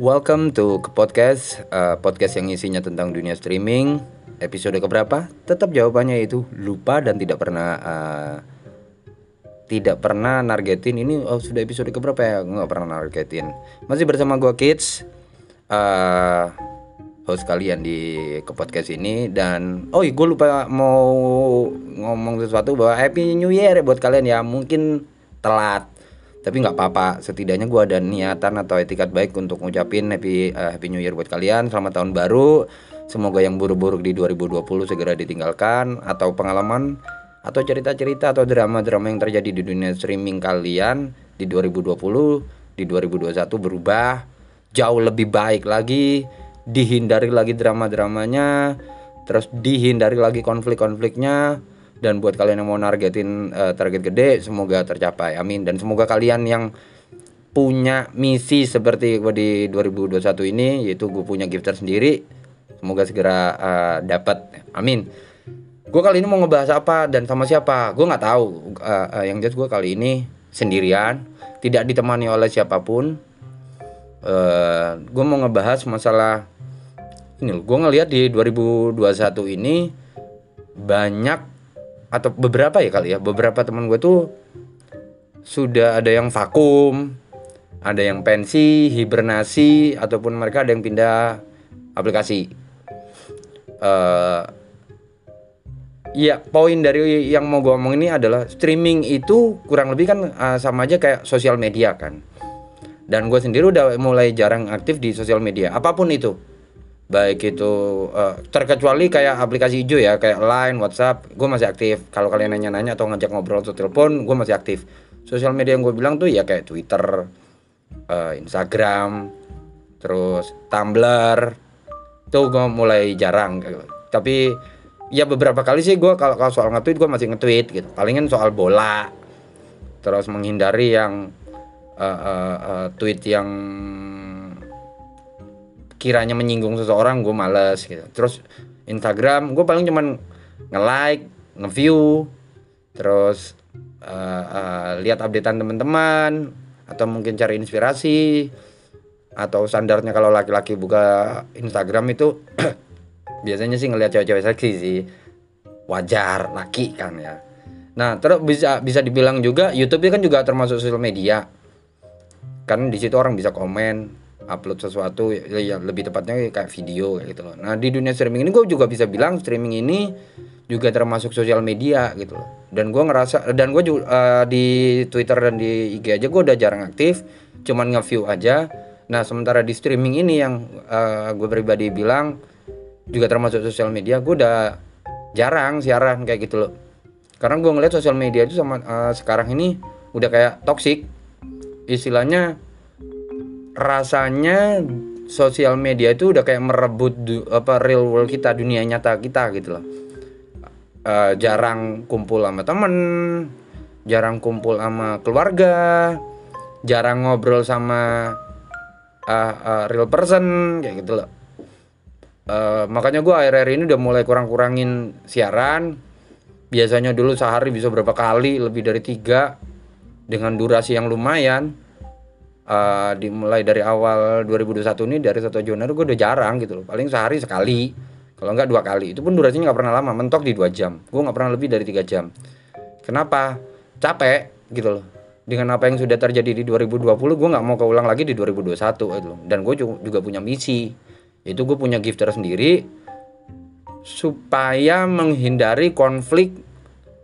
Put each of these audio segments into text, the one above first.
Welcome to ke podcast uh, podcast yang isinya tentang dunia streaming. Episode keberapa? Tetap jawabannya itu lupa dan tidak pernah uh, tidak pernah nargetin. Ini oh sudah episode keberapa ya? Nggak pernah nargetin. Masih bersama gua kids uh, host kalian di ke podcast ini. Dan oh iya gue lupa mau ngomong sesuatu bahwa happy new year buat kalian ya. Mungkin telat tapi nggak apa-apa. Setidaknya gue ada niatan atau etikat baik untuk ngucapin happy uh, happy new year buat kalian. Selamat tahun baru. Semoga yang buruk-buruk di 2020 segera ditinggalkan. Atau pengalaman atau cerita-cerita atau drama-drama yang terjadi di dunia streaming kalian di 2020 di 2021 berubah. Jauh lebih baik lagi. Dihindari lagi drama-dramanya. Terus dihindari lagi konflik-konfliknya dan buat kalian yang mau nargetin uh, target gede semoga tercapai. Amin. Dan semoga kalian yang punya misi seperti gue di 2021 ini yaitu gue punya gifter sendiri semoga segera uh, dapat. Amin. Gue kali ini mau ngebahas apa dan sama siapa? Gue nggak tahu. Uh, uh, yang jelas gue kali ini sendirian tidak ditemani oleh siapa pun. Uh, gue mau ngebahas masalah ini gue ngelihat di 2021 ini banyak atau beberapa ya kali ya beberapa teman gue tuh sudah ada yang vakum ada yang pensi hibernasi ataupun mereka ada yang pindah aplikasi uh, Iya, poin dari yang mau gue omong ini adalah streaming itu kurang lebih kan uh, sama aja kayak sosial media kan. Dan gue sendiri udah mulai jarang aktif di sosial media, apa pun itu. Baik itu uh, terkecuali kayak aplikasi hijau ya, kayak Line, WhatsApp, gue masih aktif. Kalau kalian nanya-nanya atau ngajak ngobrol atau telepon, gue masih aktif. Sosial media yang gue bilang tuh ya kayak Twitter, uh, Instagram, terus Tumblr. Tuh gue mulai jarang. Tapi ya beberapa kali sih gue kalau kalau soal nge-tweet gue masih nge-tweet gitu palingan soal bola terus menghindari yang uh, uh, uh, tweet yang kiranya menyinggung seseorang gue males gitu. Terus Instagram gue paling cuman nge-like nge-view terus uh, uh, lihat updatean teman-teman atau mungkin cari inspirasi atau standarnya kalau laki-laki buka Instagram itu biasanya sih ngelihat cewek-cewek seksi sih. Wajar laki kan ya. Nah terus bisa bisa dibilang juga YouTube kan juga termasuk sosial media. Kan di situ orang bisa komen upload sesuatu ya, ya lebih tepatnya kayak video gitu loh. Nah di dunia streaming ini gue juga bisa bilang streaming ini juga termasuk sosial media gitu loh. Dan gue ngerasa dan gue juga uh, di Twitter dan di IG aja gue udah jarang aktif cuman nge-view aja. Nah sementara di streaming ini yang uh, gue pribadi bilang juga termasuk sosial media gue udah jarang siaran kayak gitu loh. Karena gue ngeliat sosial media itu sama uh, sekarang ini udah kayak toxic. Istilahnya rasanya sosial media itu udah kayak merebut du, apa real world kita dunia nyata kita gitu loh uh, jarang kumpul sama temen jarang kumpul sama keluarga jarang ngobrol sama uh, uh, real person kayak gitu loh Uh, makanya gue akhir-akhir ini udah mulai kurang-kurangin siaran. Biasanya dulu sehari bisa berapa kali, lebih dari tiga dengan durasi yang lumayan. Uh, dimulai dari awal 2021 ini dari 1 Januari gue udah jarang gitu loh. Paling sehari sekali, kalau enggak dua kali. Itu pun durasinya nggak pernah lama, mentok di dua jam. Gue nggak pernah lebih dari tiga jam. Kenapa? Capek gitu loh. Dengan apa yang sudah terjadi di 2020, gue nggak mau keulang lagi di 2021 gitu loh. Dan gue juga punya misi itu gue punya gifter sendiri supaya menghindari konflik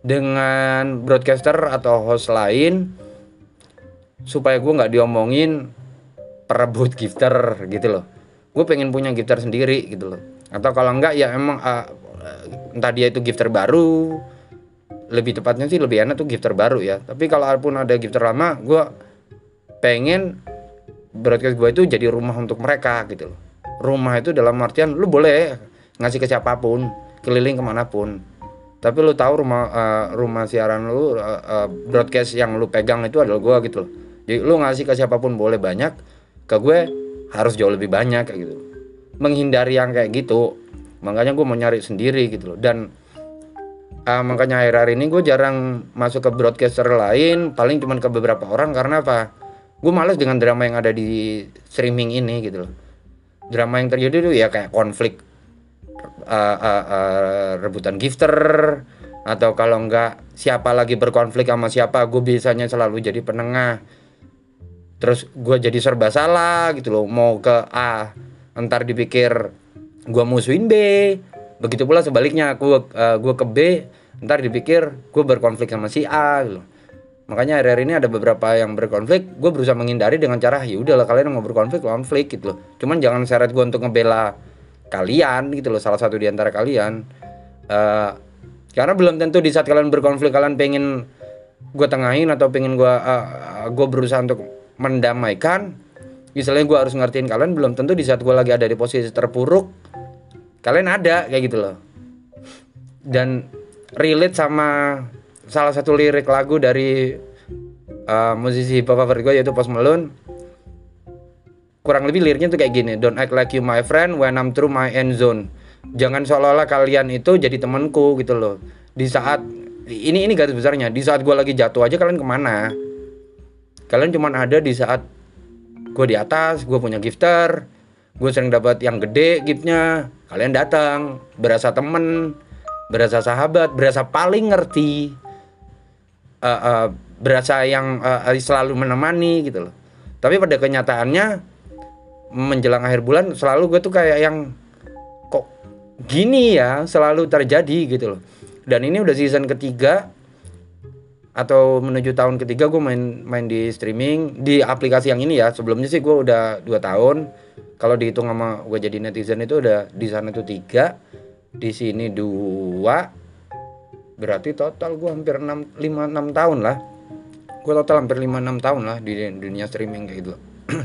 dengan broadcaster atau host lain supaya gue nggak diomongin perebut gifter gitu loh. Gue pengen punya gifter sendiri gitu loh. Atau kalau enggak ya emang uh, entah dia itu gifter baru lebih tepatnya sih lebih enak tuh gifter baru ya. Tapi kalau pun ada gifter lama gue pengen broadcast gue itu jadi rumah untuk mereka gitu loh. Rumah itu dalam artian lu boleh ngasih ke siapa pun keliling ke mana pun. Tapi lu tahu rumah uh, rumah siaran lu uh, uh, broadcast yang lu pegang itu adalah gua gitu loh jadi lu ngasih ke siapa pun boleh banyak ke gue harus jauh lebih banyak kayak gitu. Menghindari yang kayak gitu makanya gue mau nyari sendiri gitu loh. Dan uh, makanya akhir-akhir ini gue jarang masuk ke broadcaster lain paling cuma ke beberapa orang karena apa? Gue males dengan drama yang ada di streaming ini gitu loh. Drama yang terjadi tuh ya kayak konflik uh, uh, uh, rebutan gifter atau kalau enggak siapa lagi berkonflik sama siapa gue biasanya selalu jadi penengah terus gue jadi serba salah gitu loh. Mau ke A entar dipikir gue musuhin B. Begitu pula sebaliknya uh, gue ke B ntar dipikir gue berkonflik sama si A gitu makanya hari-hari ini ada beberapa yang berkonflik gue berusaha menghindari dengan cara ya udahlah kalian mau berkonflik konflik gitu loh. Cuman jangan seret gue untuk ngebela kalian gitu loh salah satu di antara kalian. Uh, karena belum tentu di saat kalian berkonflik kalian pengen gue tengahin atau pengen gue uh, gue berusaha untuk mendamaikan. Misalnya gue harus ngertiin kalian belum tentu di saat gue lagi ada di posisi terpuruk kalian ada kayak gitu loh. Dan relate sama salah satu lirik lagu dari uh, musisi hip hop favorit gue yaitu Post Malone. Kurang lebih liriknya tuh kayak gini don't act like you my friend when I'm through my end zone. Jangan seolah-olah kalian itu jadi temanku gitu loh. Di saat ini ini garis besarnya di saat gue lagi jatuh aja kalian ke mana kalian cuma ada di saat gue di atas gue punya gifter gue sering dapat yang gede giftnya kalian datang berasa temen berasa sahabat berasa paling ngerti uh, uh, berasa yang uh, selalu menemani gitu loh. Tapi pada kenyataannya menjelang akhir bulan selalu gue tuh kayak yang kok gini ya selalu terjadi gitu loh. Dan ini udah season ketiga atau menuju tahun ketiga gue main main di streaming di aplikasi yang ini ya. Sebelumnya sih gue udah dua tahun. Kalau dihitung sama gue jadi netizen itu udah di sana itu tiga di sini dua. Berarti total gue hampir 6, 5, 6 tahun lah. Gue total hampir 5, 6 tahun lah di dunia streaming kayak gitu.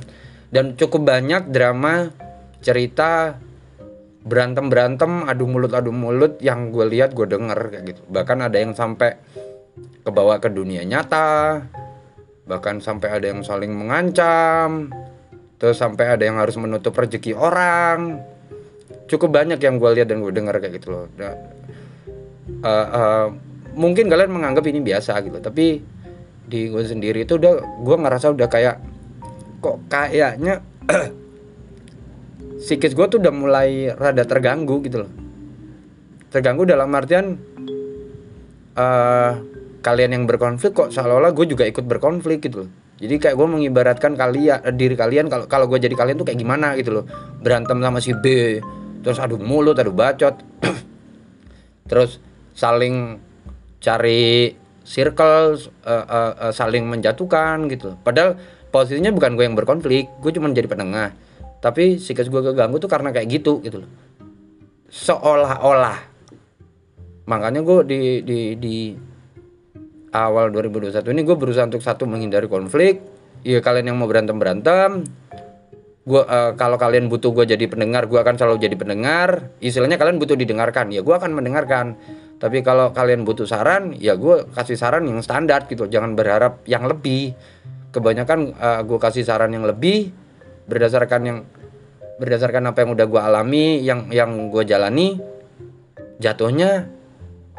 Dan cukup banyak drama cerita berantem berantem adu mulut adu mulut yang gue lihat gue denger kayak gitu. Bahkan ada yang sampai kebawa ke dunia nyata bahkan sampai ada yang saling mengancam terus sampai ada yang harus menutup rezeki orang. Cukup banyak yang gue lihat dan gue dengar kayak gitu loh. Uh, uh, mungkin kalian menganggap ini biasa gitu tapi di gue sendiri itu udah gue ngerasa udah kayak kok kayaknya psikis gue tuh udah mulai rada terganggu gitu loh. Terganggu dalam artian uh, kalian yang berkonflik kok seolah-olah gue juga ikut berkonflik gitu loh. Jadi kayak gue mengibaratkan kalian diri kalian kalau kalau gue jadi kalian tuh kayak gimana gitu loh. Berantem sama si B terus adu mulut adu bacot. Terus saling cari circle uh, uh, uh, saling menjatuhkan gitu padahal posisinya bukan gue yang berkonflik gue cuma jadi penengah. Tapi sikap gue keganggu tuh karena kayak gitu gitu loh. Seolah-olah. Makanya gue di di di awal 2021 ini gue berusaha untuk satu menghindari konflik. Ya kalian yang mau berantem berantem gua uh, kalau kalian butuh gue jadi pendengar gue akan selalu jadi pendengar. Istilahnya kalian butuh didengarkan ya gue akan mendengarkan. Tapi kalau kalian butuh saran ya gue kasih saran yang standar gitu. Jangan berharap yang lebih. Kebanyakan uh, eh, gue kasih saran yang lebih berdasarkan yang berdasarkan apa yang udah gue alami yang yang gue jalani jatuhnya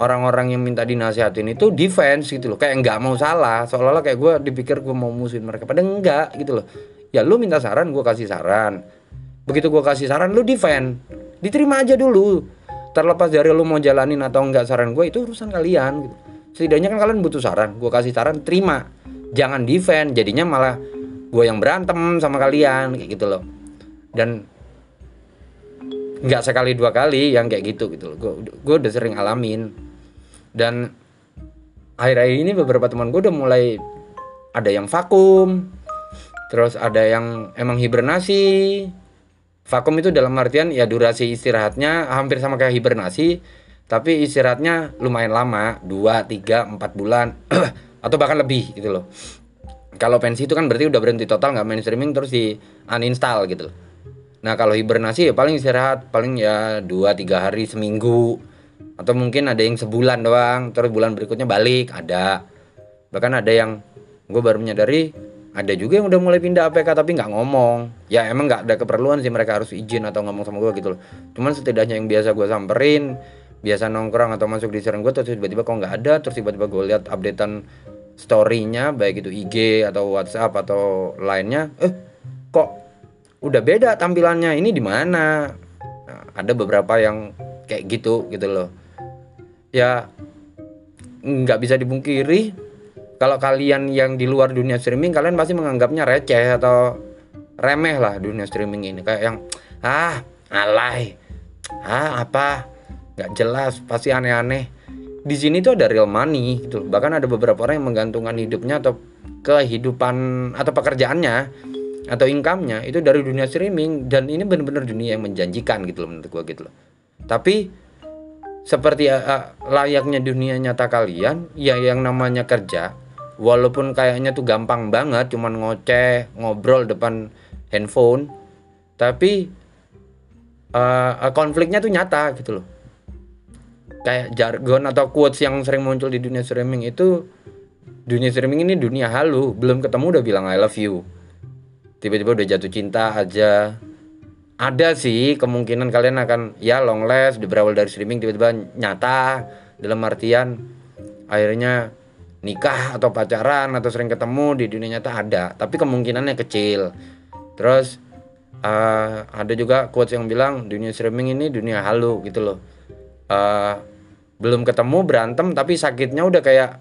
orang-orang yang minta dinasihatin itu defense gitu loh. Kayak nggak mau salah. Seolah-olah kayak gue dipikir gue mau musuhin mereka. Padahal enggak gitu loh. Ya lu minta saran gue kasih saran. Begitu gue kasih saran lu defend. Diterima aja dulu. Terlepas dari lu mau jalanin atau enggak saran gue itu urusan kalian gitu. Setidaknya kan kalian butuh saran. Gue kasih saran terima. Jangan defend jadinya malah gue yang berantem sama kalian kayak gitu loh. Dan nggak sekali dua kali yang kayak gitu gitu loh. Gue udah sering alamin dan akhir-akhir ini beberapa teman gue udah mulai ada yang vakum terus ada yang emang hibernasi. Vakum itu dalam artian ya durasi istirahatnya hampir sama kayak hibernasi tapi istirahatnya lumayan lama 2, 3, 4 bulan atau bahkan lebih gitu loh. Kalau pensi itu kan berarti udah berhenti total nggak main streaming terus di uninstall gitu nah kalau hibernasi ya paling istirahat paling ya 2, 3 hari seminggu atau mungkin ada yang sebulan doang terus bulan berikutnya balik ada. Bahkan ada yang gue baru menyadari ada juga yang udah mulai pindah APK tapi nggak ngomong. Ya emang nggak ada keperluan sih mereka harus izin atau ngomong sama gue gitu loh. Cuman setidaknya yang biasa gue samperin biasa nongkrong atau masuk di siaran gue terus tiba-tiba kok nggak ada terus tiba-tiba gue lihat updatean storynya baik itu IG atau WhatsApp atau lainnya eh kok udah beda tampilannya ini di mana? Nah, ada beberapa yang kayak gitu gitu loh ya nggak bisa dipungkiri kalau kalian yang di luar dunia streaming kalian pasti menganggapnya receh atau remeh lah dunia streaming ini. Kayak yang ah alay ah apa nggak jelas pasti aneh-aneh. Di sini tuh ada real money gitu. Bahkan ada beberapa orang yang menggantungkan hidupnya atau kehidupan atau pekerjaannya atau income-nya itu dari dunia streaming. Dan ini benar-benar dunia yang menjanjikan gitu loh menurut gua gitu loh. Tapi seperti uh, layaknya dunia nyata kalian ya yang namanya kerja walaupun kayaknya tuh gampang banget cuman ngoceh ngobrol depan handphone tapi uh, konfliknya tuh nyata gitu loh. Kayak jargon atau quotes yang sering muncul di dunia streaming itu dunia streaming ini dunia halu belum ketemu udah bilang I love you. Tiba-tiba udah jatuh cinta aja ada sih kemungkinan kalian akan ya long last berawal dari streaming tiba-tiba nyata dalam artian akhirnya nikah atau pacaran atau sering ketemu di dunia nyata ada tapi kemungkinannya kecil terus uh, ada juga quotes yang bilang dunia streaming ini dunia halu gitu loh uh, belum ketemu berantem tapi sakitnya udah kayak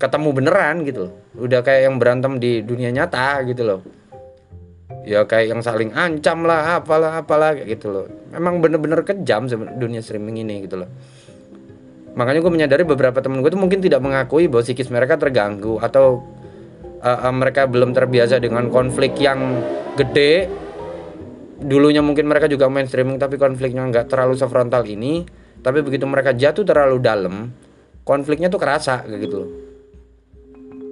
ketemu beneran gitu loh. Udah kayak yang berantem di dunia nyata gitu loh. Ya kayak yang saling ancam lah, apalah apalah kayak gitu loh. Memang bener-bener kejam dunia streaming ini gitu loh. Makanya gue menyadari beberapa temen gue tuh mungkin tidak mengakui bahwa psikis mereka terganggu atau uh, uh, mereka belum terbiasa dengan konflik yang gede. Dulunya mungkin mereka juga main streaming tapi konfliknya nggak terlalu sefrontal ini tapi begitu mereka jatuh terlalu dalam konfliknya tuh kerasa kayak gitu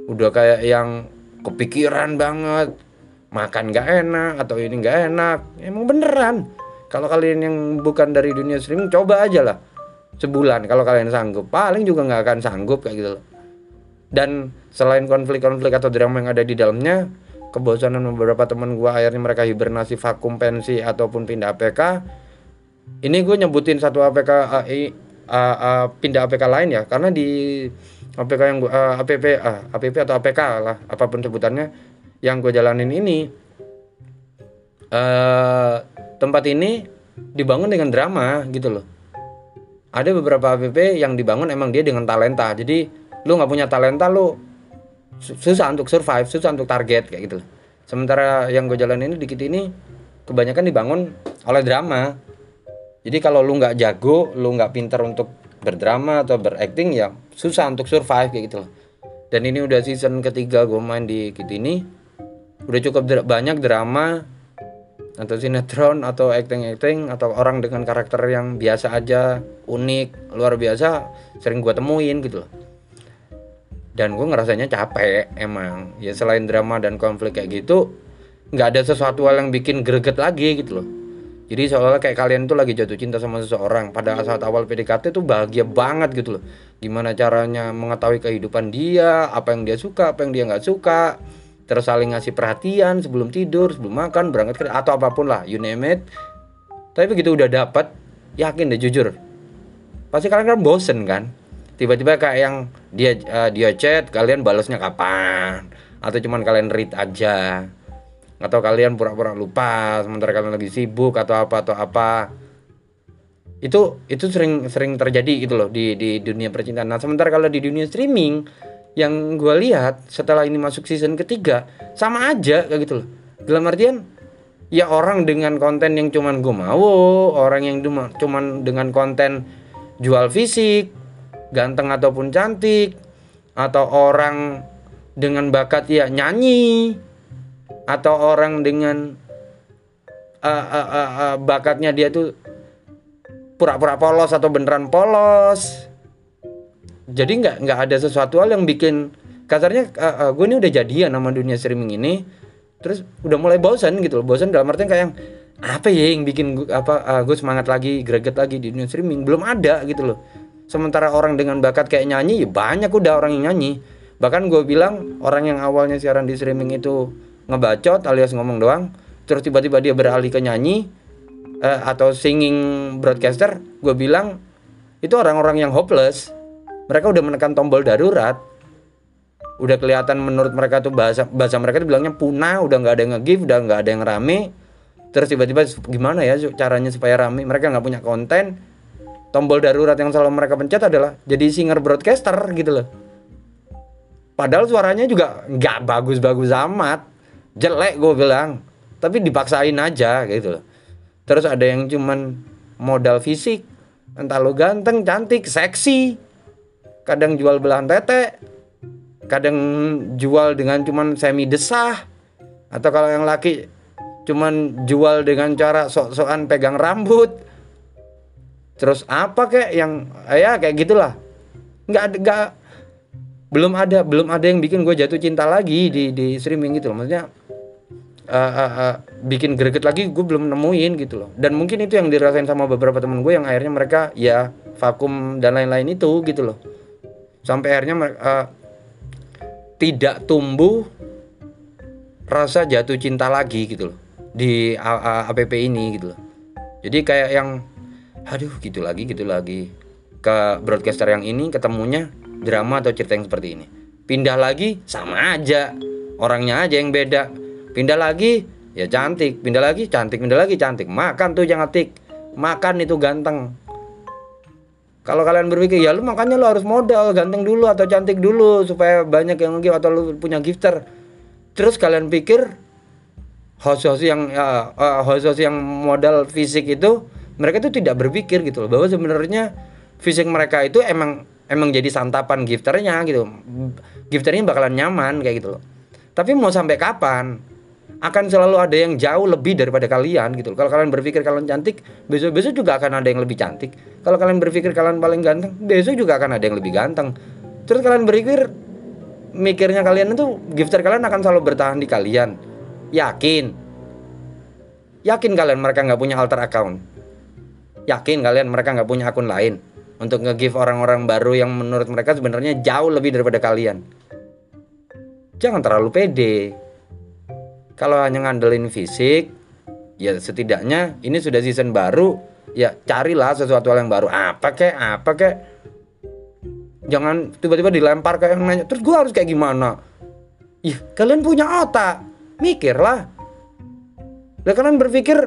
udah kayak yang kepikiran banget makan gak enak atau ini gak enak. Emang beneran. Kalau kalian yang bukan dari dunia streaming coba aja lah. Sebulan kalau kalian sanggup. Paling juga nggak akan sanggup kayak gitu loh. Dan selain konflik-konflik atau drama yang ada di dalamnya kebosanan beberapa teman gua akhirnya mereka hibernasi vakum pensi ataupun pindah APK ini gue nyebutin satu APK uh, uh, uh, pindah APK lain ya. Karena di APK yang gua, uh, APP uh, APP atau APK lah apa pun sebutannya yang gue jalanin ini uh, tempat ini dibangun dengan drama gitu loh. Ada beberapa APP yang dibangun emang dia dengan talenta. Jadi lu nggak punya talenta lu susah untuk survive susah untuk target kayak gitu sementara yang gue jalanin ini dikit ini kebanyakan dibangun oleh drama. Jadi kalau lu nggak jago lu nggak pintar untuk berdrama atau berakting ya susah untuk survive kayak gitu loh. Dan ini udah season ketiga gue main di kit ini udah cukup dra banyak drama atau sinetron atau acting-acting atau orang dengan karakter yang biasa aja unik luar biasa sering gue temuin gitu dan gue ngerasanya capek emang. Ya selain drama dan konflik kayak gitu nggak ada sesuatu hal yang bikin greget lagi gitu loh. Jadi seolah-olah kayak kalian tuh lagi jatuh cinta sama seseorang. Pada saat awal PDKT tuh bahagia banget gitu loh. Gimana caranya mengetahui kehidupan dia, apa yang dia suka, apa yang dia nggak suka, terus saling ngasih perhatian sebelum tidur, sebelum makan, berangkat kerja atau apa pun lah, you name it. Tapi begitu udah dapat, yakin deh jujur, pasti kalian kan bosen kan. Tiba-tiba kayak yang dia uh, dia chat, kalian balasnya kapan? Atau cuman kalian read aja atau kalian pura-pura lupa sementara kalian lagi sibuk atau apa atau apa itu itu sering sering terjadi gitu loh di di dunia percintaan. Nah sementara kalau di dunia streaming yang gue lihat setelah ini masuk season ketiga sama aja kayak gitu loh. Dalam artian ya orang dengan konten yang cuman gue mau, orang yang cuma cuman dengan konten jual fisik, ganteng ataupun cantik, atau orang dengan bakat ya nyanyi, atau orang dengan uh, uh, uh, uh, bakatnya dia tuh pura-pura polos atau beneran polos jadi nggak nggak ada sesuatu hal yang bikin kasarnya uh, uh, gue ini udah jadian sama dunia streaming ini terus udah mulai bosan gitu loh. Bosan dalam artian kayak yang apa ya yang bikin gue apa uh, gue semangat lagi greget lagi di dunia streaming? Belum ada gitu loh. Sementara orang dengan bakat kayak nyanyi ya banyak udah orang yang nyanyi. Bahkan gue bilang orang yang awalnya siaran di streaming itu ngebacot alias ngomong doang terus tiba-tiba dia beralih ke nyanyi uh, atau singing broadcaster gue bilang itu orang-orang yang hopeless mereka udah menekan tombol darurat. Udah kelihatan menurut mereka tuh bahasa bahasa mereka tuh bilangnya punah udah nggak ada yang nge-give udah nggak ada yang rame. Terus tiba-tiba gimana ya caranya supaya rame? Mereka nggak punya konten. Tombol darurat yang selalu mereka pencet adalah jadi singer broadcaster gitu loh. Padahal suaranya juga nggak bagus-bagus amat. Jelek gue bilang. Tapi dipaksain aja gitu loh. Terus ada yang cuman modal fisik. Entah lo ganteng cantik seksi kadang jual belahan tete. Kadang jual dengan cuman semi desah. Atau kalau yang laki cuman jual dengan cara sok-sokan pegang rambut. Terus apa kek yang ya kayak gitulah. Nggak nggak belum ada belum ada yang bikin gue jatuh cinta lagi di di streaming gitu loh. Maksudnya uh, uh, uh, bikin greget lagi gue belum nemuin gitu loh. Dan mungkin itu yang dirasain sama beberapa teman gue yang akhirnya mereka ya vakum dan lain-lain itu gitu loh sampai akhirnya uh, tidak tumbuh rasa jatuh cinta lagi gitu loh di app ini gitu loh. Jadi kayak yang aduh gitu lagi gitu lagi. Ke broadcaster yang ini ketemunya drama atau cerita yang seperti ini. Pindah lagi sama aja. Orangnya aja yang beda. Pindah lagi ya cantik. Pindah lagi cantik. Pindah lagi cantik. Makan tuh jangan tik. Makan itu ganteng kalau kalian berpikir ya lu makanya lu harus modal ganteng dulu atau cantik dulu supaya banyak yang nge atau lu punya gifter. Terus kalian pikir host-host yang uh, host-host yang modal fisik itu mereka itu tidak berpikir gitu loh bahwa sebenarnya fisik mereka itu emang emang jadi santapan gifternya gitu. Gifternya bakalan nyaman kayak gitu loh. Tapi mau sampai kapan? Akan selalu ada yang jauh lebih daripada kalian gitu. Kalau kalian berpikir kalian cantik, besok-besok juga akan ada yang lebih cantik. Kalau kalian berpikir kalian paling ganteng, besok juga akan ada yang lebih ganteng. Terus kalian berpikir mikirnya kalian itu gifter kalian akan selalu bertahan di kalian. Yakin? Yakin kalian mereka nggak punya alter account? Yakin kalian mereka nggak punya akun lain untuk nge-give orang-orang baru yang menurut mereka sebenarnya jauh lebih daripada kalian? Jangan terlalu pede kalau hanya ngandelin fisik ya setidaknya ini sudah season baru ya carilah sesuatu hal yang baru. Apa kek? Apa kek? Jangan tiba-tiba dilempar kayak yang nanya terus gue harus kayak gimana? Ih kalian punya otak. Mikirlah. Lah kalian berpikir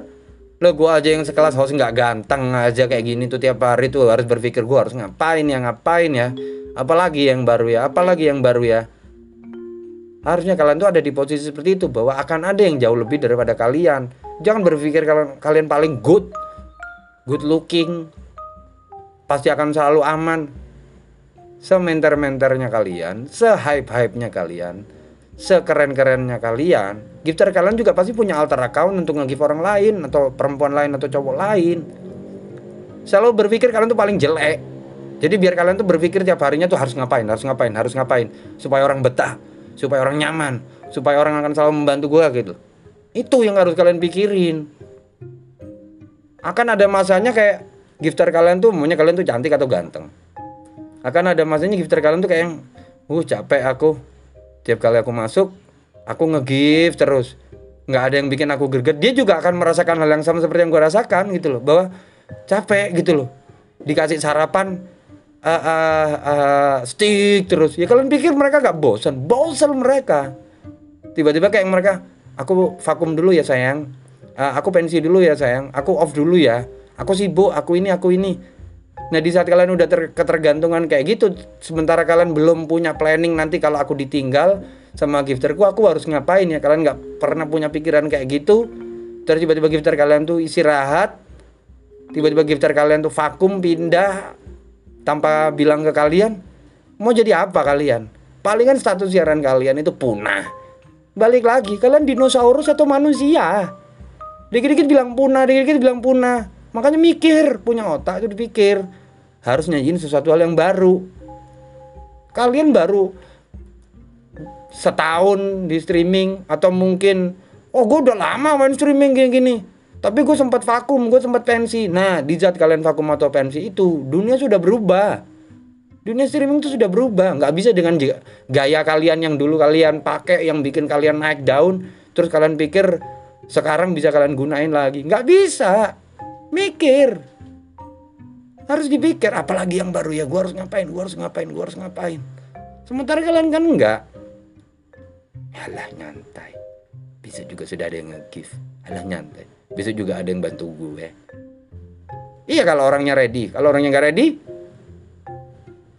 lo gue aja yang sekelas host nggak ganteng aja kayak gini tuh tiap hari tuh harus berpikir gue harus ngapain ya ngapain ya? Apalagi yang baru ya apalagi yang baru ya Harusnya kalian tuh ada di posisi seperti itu bahwa akan ada yang jauh lebih daripada kalian. Jangan berpikir kalian kalian paling good, good looking, pasti akan selalu aman. Sementer-menternya kalian, sehype-hype-nya kalian, sekeren-kerennya kalian, gifter kalian juga pasti punya alter account untuk nge-give orang lain atau perempuan lain atau cowok lain. Selalu berpikir kalian tuh paling jelek. Jadi biar kalian tuh berpikir tiap harinya tuh harus ngapain, harus ngapain, harus ngapain supaya orang betah supaya orang nyaman supaya orang akan selalu membantu gue gitu. Itu yang harus kalian pikirin. Akan ada masanya kayak gifter kalian tuh maunya kalian tuh cantik atau ganteng. Akan ada masanya gifter kalian tuh kayak yang uh capek aku. Tiap kali aku masuk aku nge-gift terus. Nggak ada yang bikin aku greget. Dia juga akan merasakan hal yang sama seperti yang gue rasakan gitu loh. Bahwa capek gitu loh. Dikasih sarapan uh, uh, uh, stick terus. Ya kalian pikir mereka gak bosan bosan mereka. Tiba-tiba kayak mereka aku vakum dulu ya sayang. Uh, aku pensi dulu ya sayang. Aku off dulu ya. Aku sibuk aku ini aku ini. Nah di saat kalian udah ter ketergantungan kayak gitu sementara kalian belum punya planning nanti kalau aku ditinggal sama gifterku aku harus ngapain ya? Kalian nggak pernah punya pikiran kayak gitu. Terus tiba-tiba gifter kalian tuh istirahat. Tiba-tiba gifter kalian tuh vakum pindah tanpa bilang ke kalian mau jadi apa kalian? Palingan status siaran kalian itu punah. Balik lagi kalian dinosaurus atau manusia? Dikit-dikit bilang punah dikit-dikit bilang punah. Makanya mikir punya otak itu dipikir. Harus nyanyiin sesuatu hal yang baru. Kalian baru setahun di streaming atau mungkin oh gue udah lama main streaming kayak gini tapi gue sempat vakum, gue sempat pensi. Nah, di saat kalian vakum atau pensi itu, dunia sudah berubah. Dunia streaming itu sudah berubah. Nggak bisa dengan gaya kalian yang dulu kalian pakai, yang bikin kalian naik daun, terus kalian pikir sekarang bisa kalian gunain lagi. Nggak bisa. Mikir. Harus dipikir, apalagi yang baru ya, gue harus ngapain, gue harus ngapain, gue harus ngapain. Sementara kalian kan enggak. alah nyantai besok juga sudah ada yang nge-give alah nyantai besok juga ada yang bantu gue. Iya kalau orangnya ready. Kalau orangnya nggak ready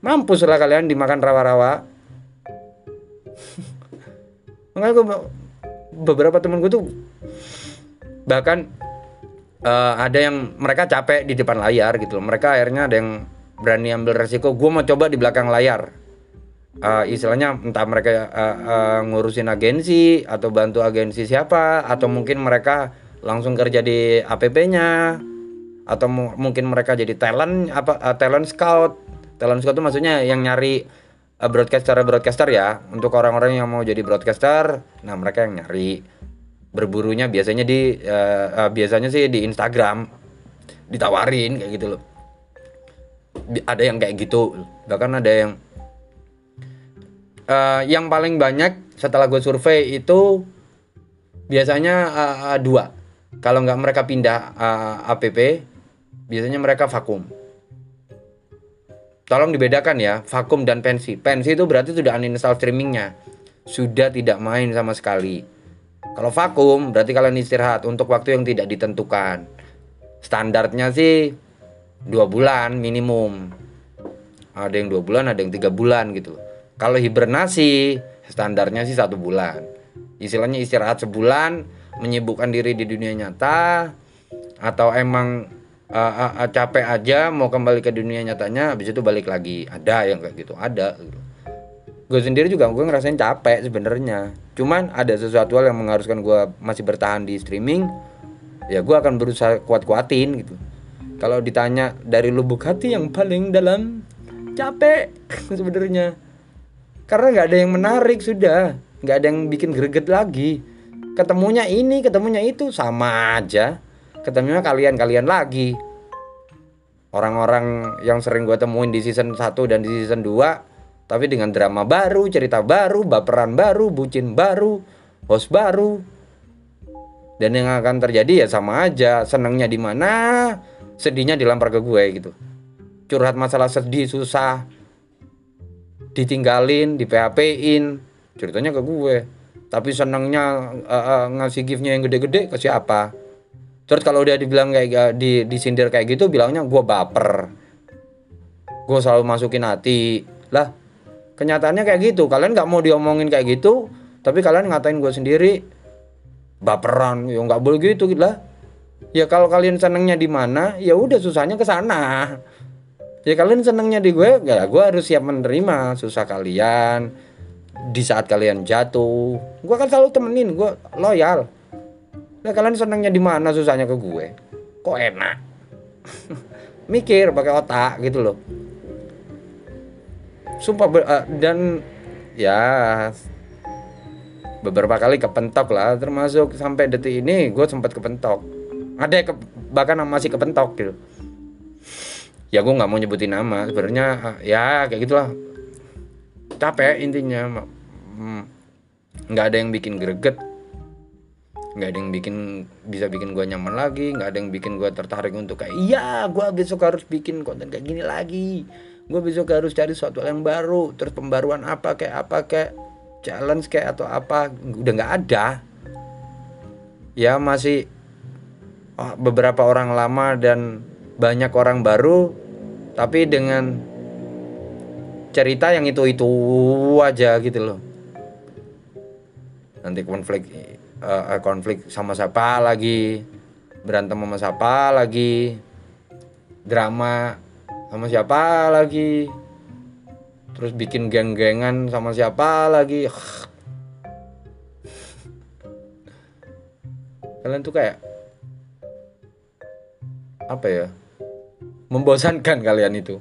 mampus lah kalian dimakan rawa-rawa. Makanya gue beberapa temen gue tuh bahkan uh, ada yang mereka capek di depan layar gitu loh. Mereka akhirnya ada yang berani ambil resiko. Gue mau coba di belakang layar. Uh, istilahnya entah mereka uh, uh, ngurusin agensi atau bantu agensi siapa atau mungkin mereka langsung kerja di APP-nya atau mungkin mereka jadi talent apa uh, talent scout. Talent scout itu maksudnya yang nyari uh, broadcaster broadcaster ya untuk orang-orang yang mau jadi broadcaster. Nah mereka yang nyari. Berburunya biasanya di uh, uh, biasanya sih di Instagram. Ditawarin kayak gitu loh. Ada yang kayak gitu. Bahkan ada yang uh, yang paling banyak setelah gue survei itu biasanya uh, dua kalau nggak mereka pindah uh, app biasanya mereka vakum. Tolong dibedakan ya vakum dan pensi. Pensi itu berarti sudah uninstall streamingnya. Sudah tidak main sama sekali. Kalau vakum berarti kalian istirahat untuk waktu yang tidak ditentukan. Standarnya sih dua bulan minimum. Ada yang dua bulan ada yang tiga bulan gitu. Kalau hibernasi standarnya sih satu bulan. Istilahnya istirahat sebulan menyibukkan diri di dunia nyata atau emang uh, uh, uh, capek aja mau kembali ke dunia nyatanya habis itu balik lagi. Ada yang kayak gitu ada gitu. gue sendiri juga gue ngerasain capek sebenarnya. Cuman ada sesuatu hal yang mengharuskan gue masih bertahan di streaming ya gue akan berusaha kuat-kuatin gitu. Kalau ditanya dari lubuk hati yang paling dalam capek? Sebenarnya. Karena nggak ada yang menarik sudah. Nggak ada yang bikin greget lagi ketemunya ini ketemunya itu sama aja. Ketemunya kalian kalian lagi. Orang-orang yang sering gue temuin di season 1 dan di season 2 tapi dengan drama baru cerita baru baperan baru bucin baru host baru. Dan yang akan terjadi ya sama aja senangnya di mana sedihnya dilempar ke gue gitu. Curhat masalah sedih susah ditinggalin di PHP-in ceritanya ke gue tapi senangnya uh, uh, ngasih giftnya yang gede-gede ke siapa? Terus kalau udah dibilang kayak di disindir kayak gitu bilangnya gue baper. Gue selalu masukin hati. Lah kenyataannya kayak gitu. Kalian nggak mau diomongin kayak gitu tapi kalian ngatain gue sendiri. Baperan ya nggak boleh gitu lah. Ya kalau kalian senengnya di mana ya udah susahnya ke sana. Ya kalian senengnya di gue ya gue harus siap menerima susah kalian di saat kalian jatuh gue akan selalu temenin gue loyal. Ya kalian senengnya di mana susahnya ke gue? Kok enak? Mikir pakai otak gitu loh. Sumpah uh, dan ya beberapa kali kepentok lah. Termasuk sampai detik ini gue sempat kepentok. Ada ke, bahkan masih kepentok gitu. Ya gue nggak mau nyebutin nama. Sebenarnya ya kayak gitulah capek intinya. Hmm, nggak ada yang bikin greget. Nggak ada yang bikin bisa bikin gue nyaman lagi. Nggak ada yang bikin gue tertarik untuk kayak iya gue besok harus bikin konten kayak gini lagi. Gue besok harus cari sesuatu yang baru. Terus pembaruan apa kayak apa kayak challenge kayak atau apa. Udah nggak ada. Ya masih Oh, beberapa orang lama dan banyak orang baru. Tapi dengan cerita yang itu-itu aja gitu loh. Nanti konflik uh, konflik sama siapa lagi? Berantem sama siapa lagi? Drama sama siapa lagi? Terus bikin geng-gengan sama siapa lagi? Kalian tuh kayak apa ya membosankan kalian itu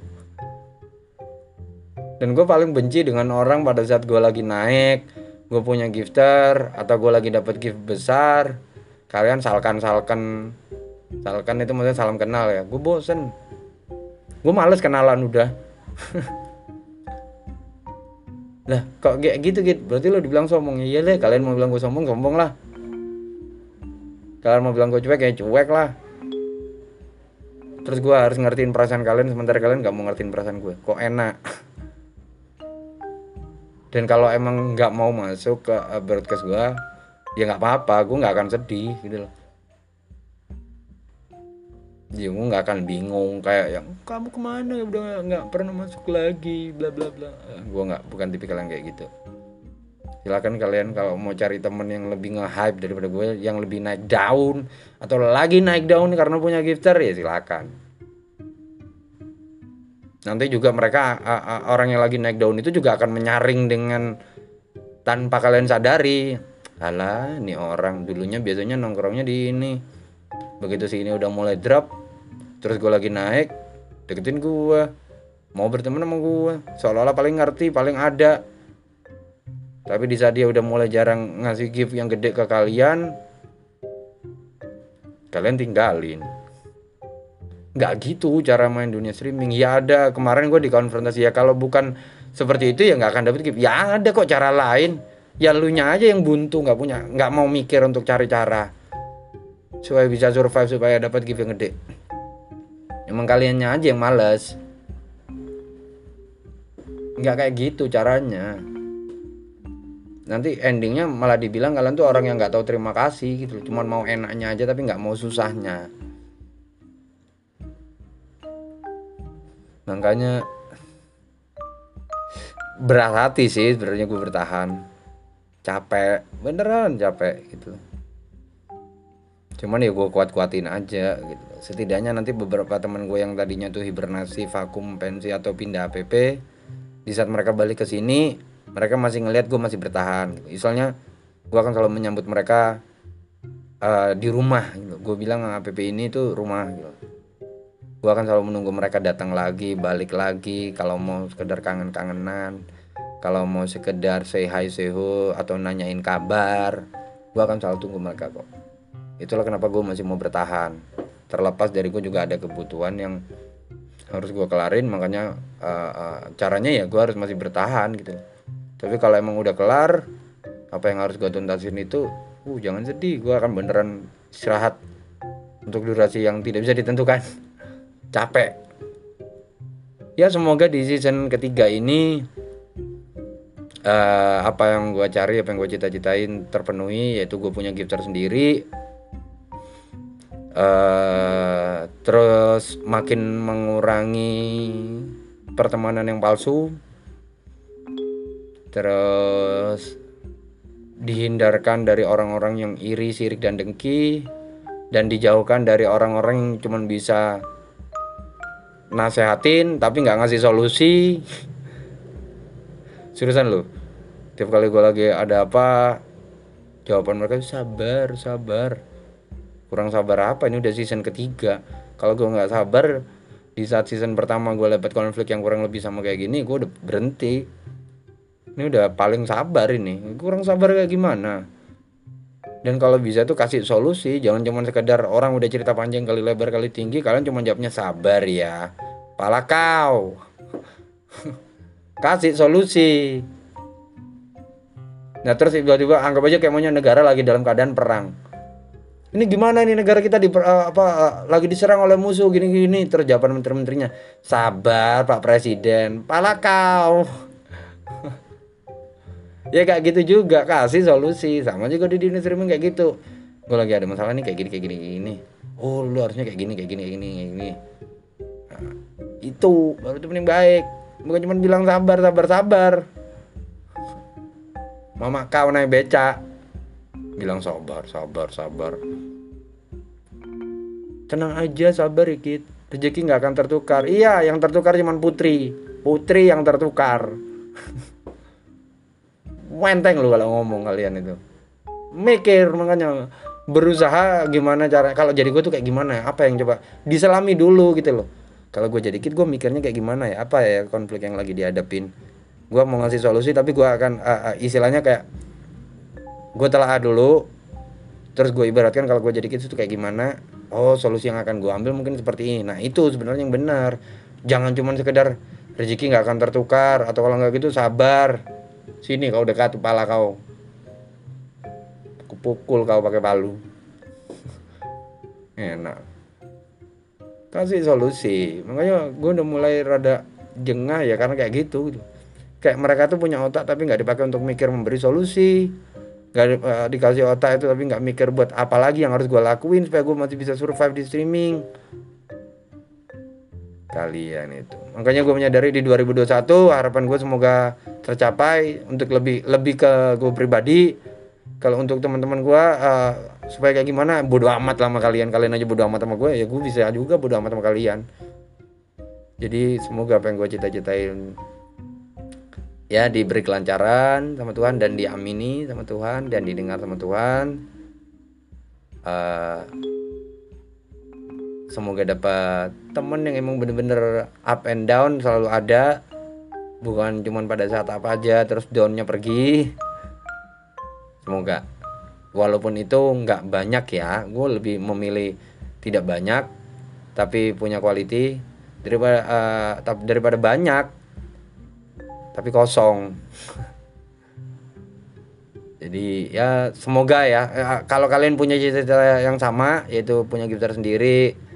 dan gue paling benci dengan orang pada saat gue lagi naik gue punya gifter atau gue lagi dapat gift besar kalian salkan salkan salkan itu maksudnya salam kenal ya. Gue bosen. Gue males kenalan udah. Lah kok kayak gitu gitu berarti lo dibilang sombong. Iya deh kalian mau bilang gue sombong sombong lah. Kalian mau bilang gue cuek ya cuek lah. Terus gue harus ngertiin perasaan kalian sementara kalian gak mau ngertiin perasaan gue kok enak dan kalau emang nggak mau masuk ke uh, broadcast gue ya nggak apa-apa gue nggak akan sedih gitu loh. Ya gue nggak akan bingung kayak yang kamu ke mana? Udah nggak pernah masuk lagi bla bla bla. Gue nggak bukan tipikal yang kayak gitu. Silakan kalian kalau mau cari temen yang lebih nge-hype daripada gue yang lebih naik daun atau lagi naik daun karena punya gifter ya silakan nanti juga mereka orang yang lagi naik daun itu juga akan menyaring dengan tanpa kalian sadari. Alah ini orang dulunya biasanya nongkrongnya di ini. Begitu sih ini udah mulai drop terus gue lagi naik deketin gue mau berteman sama gue seolah-olah paling ngerti paling ada. Tapi di saat dia udah mulai jarang ngasih gift yang gede ke kalian kalian tinggalin nggak gitu cara main dunia streaming. Ya ada kemarin gue dikonfrontasi. Ya kalau bukan seperti itu ya nggak akan dapet gift. Ya ada kok cara lain. Ya lu nya aja yang buntu nggak punya nggak mau mikir untuk cari cara supaya bisa survive supaya dapat gift yang gede. Emang kaliannya aja yang males. Nggak kayak gitu caranya. Nanti endingnya malah dibilang kalian tuh orang yang nggak tahu terima kasih gitu cuman mau enaknya aja tapi nggak mau susahnya makanya berat hati sih sebenarnya gue bertahan capek beneran capek gitu cuman ya gue kuat-kuatin aja gitu setidaknya nanti beberapa teman gue yang tadinya tuh hibernasi vakum pensi atau pindah app di saat mereka balik ke sini mereka masih ngelihat gue masih bertahan gitu. misalnya gue akan selalu menyambut mereka uh, di rumah gitu. gue bilang app ini tuh rumah gitu gue akan selalu menunggu mereka datang lagi balik lagi kalau mau sekedar kangen-kangenan kalau mau sekedar say hi say ho atau nanyain kabar. Gue akan selalu tunggu mereka kok. Itulah kenapa gue masih mau bertahan. Terlepas dari gue juga ada kebutuhan yang harus gue kelarin makanya uh, uh, caranya ya gue harus masih bertahan gitu. Tapi kalau emang udah kelar apa yang harus gue tuntasin itu uh jangan sedih. Gue akan beneran istirahat untuk durasi yang tidak bisa ditentukan capek. Ya semoga di season ketiga ini uh, apa yang gue cari apa yang gue cita-citain terpenuhi yaitu gue punya gifter sendiri uh, terus makin mengurangi pertemanan yang palsu. Terus dihindarkan dari orang-orang yang iri, sirik dan dengki. Dan dijauhkan dari orang-orang yang cuma bisa nasehatin tapi nggak ngasih solusi. Seriusan lo tiap kali gue lagi ada apa jawaban mereka sabar sabar. Kurang sabar apa? Ini udah season ketiga. Kalau gue nggak sabar di saat season pertama gue dapat konflik yang kurang lebih sama kayak gini gue udah berhenti. Ini udah paling sabar ini. Kurang sabar kayak gimana dan kalau bisa tuh kasih solusi jangan cuma sekedar orang udah cerita panjang kali lebar kali tinggi kalian cuma jawabnya sabar ya. Pala kau. Kasih solusi. Nah terus tiba-tiba anggap aja kayak negara lagi dalam keadaan perang. Ini gimana ini negara kita di uh, apa uh, lagi diserang oleh musuh gini-gini? Terus jawaban menteri-menterinya sabar Pak Presiden. Pala kau ya kayak gitu juga. Kasih solusi. Sama juga di dunia streaming kayak gitu. Gue lagi ada masalah nih kayak gini kayak gini kayak gini. Oh lu harusnya kayak gini kayak gini kayak gini kayak gini. Nah, itu baru itu paling baik. Bukan cuma bilang sabar sabar sabar. Mama kau naik beca bilang sabar sabar sabar. Tenang aja sabar dikit. Rezeki nggak akan tertukar. Iya yang tertukar cuma putri. Putri yang tertukar wenteng lu kalau ngomong kalian itu. Mikir makanya berusaha gimana cara kalau jadi gue tuh kayak gimana apa yang coba diselami dulu gitu loh. Kalau gue jadi kid gue mikirnya kayak gimana ya apa ya konflik yang lagi dihadapin. Gue mau ngasih solusi tapi gue akan uh, uh, istilahnya kayak gue telah dulu terus gue ibaratkan kalau gue jadi kids itu kayak gimana oh solusi yang akan gue ambil mungkin seperti ini. Nah itu sebenarnya yang benar. Jangan cuma sekedar rezeki nggak akan tertukar atau kalau nggak gitu sabar sini kau dekat kepala kau. Kupukul kau pakai palu. Enak. Kasih solusi. Makanya gue udah mulai rada jengah ya karena kayak gitu, kayak mereka tuh punya otak tapi nggak dipakai untuk mikir memberi solusi. Nggak uh, dikasih otak itu tapi nggak mikir buat apa lagi yang harus gue lakuin supaya gue masih bisa survive di streaming kalian itu. Makanya gue menyadari di 2021 harapan gue semoga tercapai untuk lebih lebih ke gue pribadi. Kalau untuk teman-teman gue uh, supaya kayak gimana bodo amat sama kalian. Kalian aja bodo amat sama gue ya gue bisa juga bodo amat sama kalian. Jadi semoga apa yang gue cita-citain ya diberi kelancaran sama Tuhan dan diamini sama Tuhan dan didengar sama Tuhan. Uh, semoga dapat temen yang emang bener-bener up and down selalu ada. Bukan cuman pada saat apa aja terus downnya pergi. Semoga. Walaupun itu nggak banyak ya gue lebih memilih tidak banyak tapi punya quality. Daripada uh, daripada banyak tapi kosong. Jadi ya semoga ya. Eh, kalau kalian punya cita-cita yang sama yaitu punya gitar sendiri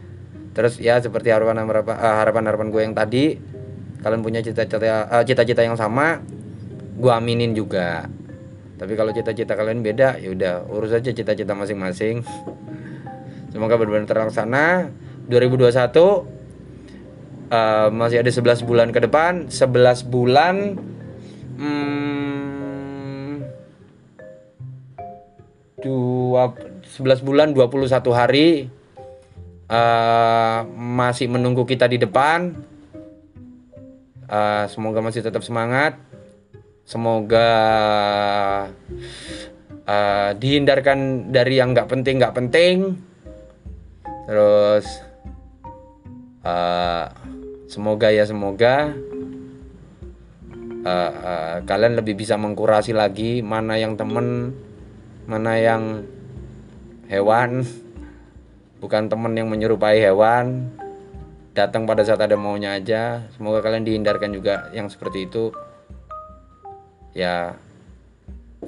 terus ya seperti harapan harapan harapan harapan gue yang tadi kalian punya cita-cita uh, cita-cita yang sama gue aminin juga. Tapi kalau cita-cita kalian beda ya udah urus aja cita-cita masing-masing. Semoga benar-benar terlaksana. 2021 uh, masih ada 11 bulan ke depan. 11 bulan hmm, dua, 11 bulan 21 hari uh, masih menunggu kita di depan. Uh, semoga masih tetap semangat. Semoga uh, dihindarkan dari yang nggak penting nggak penting. Terus uh, semoga ya semoga uh, uh, kalian lebih bisa mengkurasi lagi mana yang temen mana yang hewan bukan temen yang menyerupai hewan. Datang pada saat ada maunya aja. Semoga kalian dihindarkan juga yang seperti itu. Ya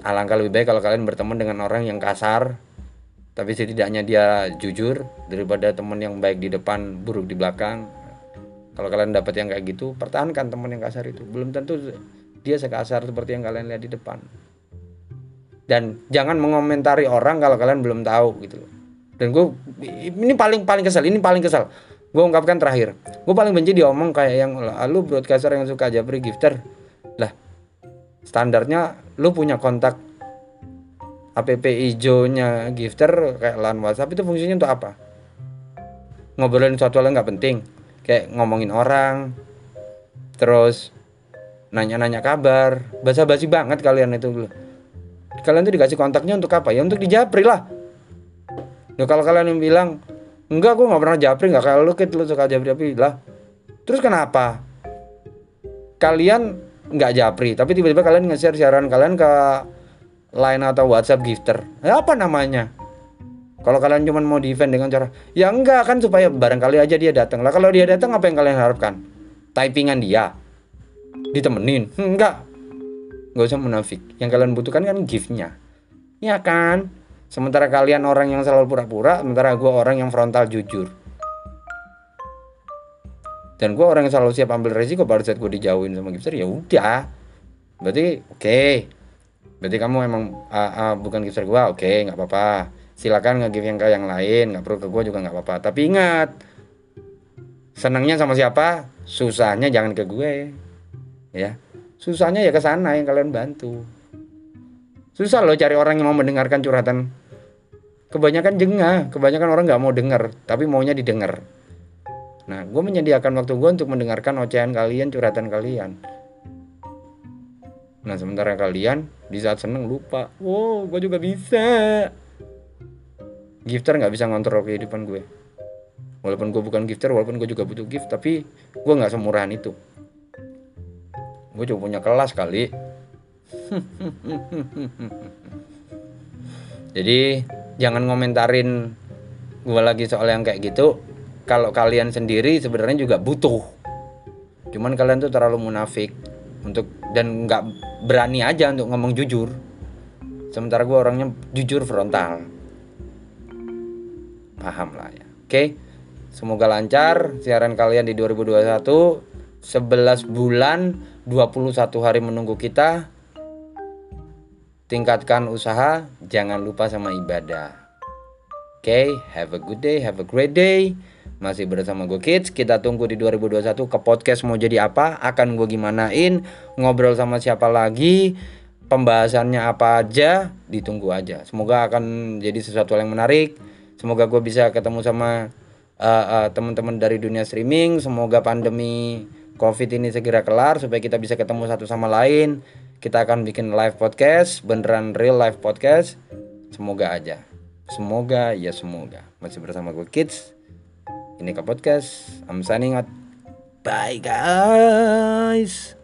alangkah lebih baik kalau kalian berteman dengan orang yang kasar. Tapi setidaknya dia jujur daripada teman yang baik di depan buruk di belakang. Kalau kalian dapat yang kayak gitu pertahankan teman yang kasar itu. Belum tentu dia sekasar seperti yang kalian lihat di depan. Dan jangan mengomentari orang kalau kalian belum tahu gitu loh dan gue ini paling paling kesel ini paling kesel. Gue ungkapkan terakhir. Gue paling benci diomong kayak yang lu broadcaster yang suka japri gifter. Lah standarnya lu punya kontak app hijaunya gifter kayak lan whatsapp itu fungsinya untuk apa? Ngobrolin sesuatu yang nggak penting kayak ngomongin orang terus nanya-nanya kabar basa-basi banget kalian itu. Kalian tuh dikasih kontaknya untuk apa? Ya untuk dijapri lah nah, kalau kalian yang bilang enggak gue nggak pernah japri nggak kalau lu kit. Lu suka japri japri lah terus kenapa? Kalian nggak japri tapi tiba-tiba kalian nge-share siaran kalian ke line atau WhatsApp gifter. Ya, apa namanya? Kalau kalian cuma mau defend dengan cara ya enggak kan supaya barangkali aja dia datang. Lah kalau dia datang apa yang kalian harapkan? Typingan dia? Ditemenin? Enggak. Nggak usah munafik. Yang kalian butuhkan kan giftnya. Ya kan sementara kalian orang yang selalu pura-pura sementara gue orang yang frontal jujur. Dan gue orang yang selalu siap ambil resiko pada saat gue dijauhin sama gifter ya udah. Berarti oke. Okay. berarti kamu emang uh, uh, bukan gifter gue oke okay, nggak apa-apa. Silakan nge-give yang ke yang lain nggak perlu ke gue juga nggak apa-apa. Tapi ingat senangnya sama siapa susahnya jangan ke gue. Ya susahnya ya ke sana yang kalian bantu susah loh cari orang yang mau mendengarkan curhatan. Kebanyakan jengah kebanyakan orang nggak mau dengar tapi maunya didengar. Nah gue menyediakan waktu gue untuk mendengarkan ocehan kalian curhatan kalian. Nah sementara kalian di saat seneng lupa. Wow gue juga bisa. Gifter nggak bisa ngontrol kehidupan gue. Walaupun gue bukan gifter walaupun gue juga butuh gift tapi gue nggak semurahan itu. Gue juga punya kelas kali jadi jangan ngomentarin gue lagi soal yang kayak gitu. Kalau kalian sendiri sebenarnya juga butuh. Cuman kalian tuh terlalu munafik untuk dan nggak berani aja untuk ngomong jujur. Sementara gue orangnya jujur frontal. Paham lah ya. Oke? Semoga lancar siaran kalian di 2021 11 bulan 21 hari menunggu kita tingkatkan usaha jangan lupa sama ibadah. Oke okay, have a good day have a great day. Masih bersama gue kids. Kita tunggu di 2021 ke podcast mau jadi apa akan gue gimanain ngobrol sama siapa lagi pembahasannya apa aja ditunggu aja. Semoga akan jadi sesuatu yang menarik. Semoga gue bisa ketemu sama uh, uh, teman-teman dari dunia streaming. Semoga pandemi covid ini segera kelar supaya kita bisa ketemu satu sama lain kita akan bikin live podcast beneran real live podcast. Semoga aja. Semoga ya semoga. Masih bersama gue kids. Ini ke podcast. I'm signing out. Bye guys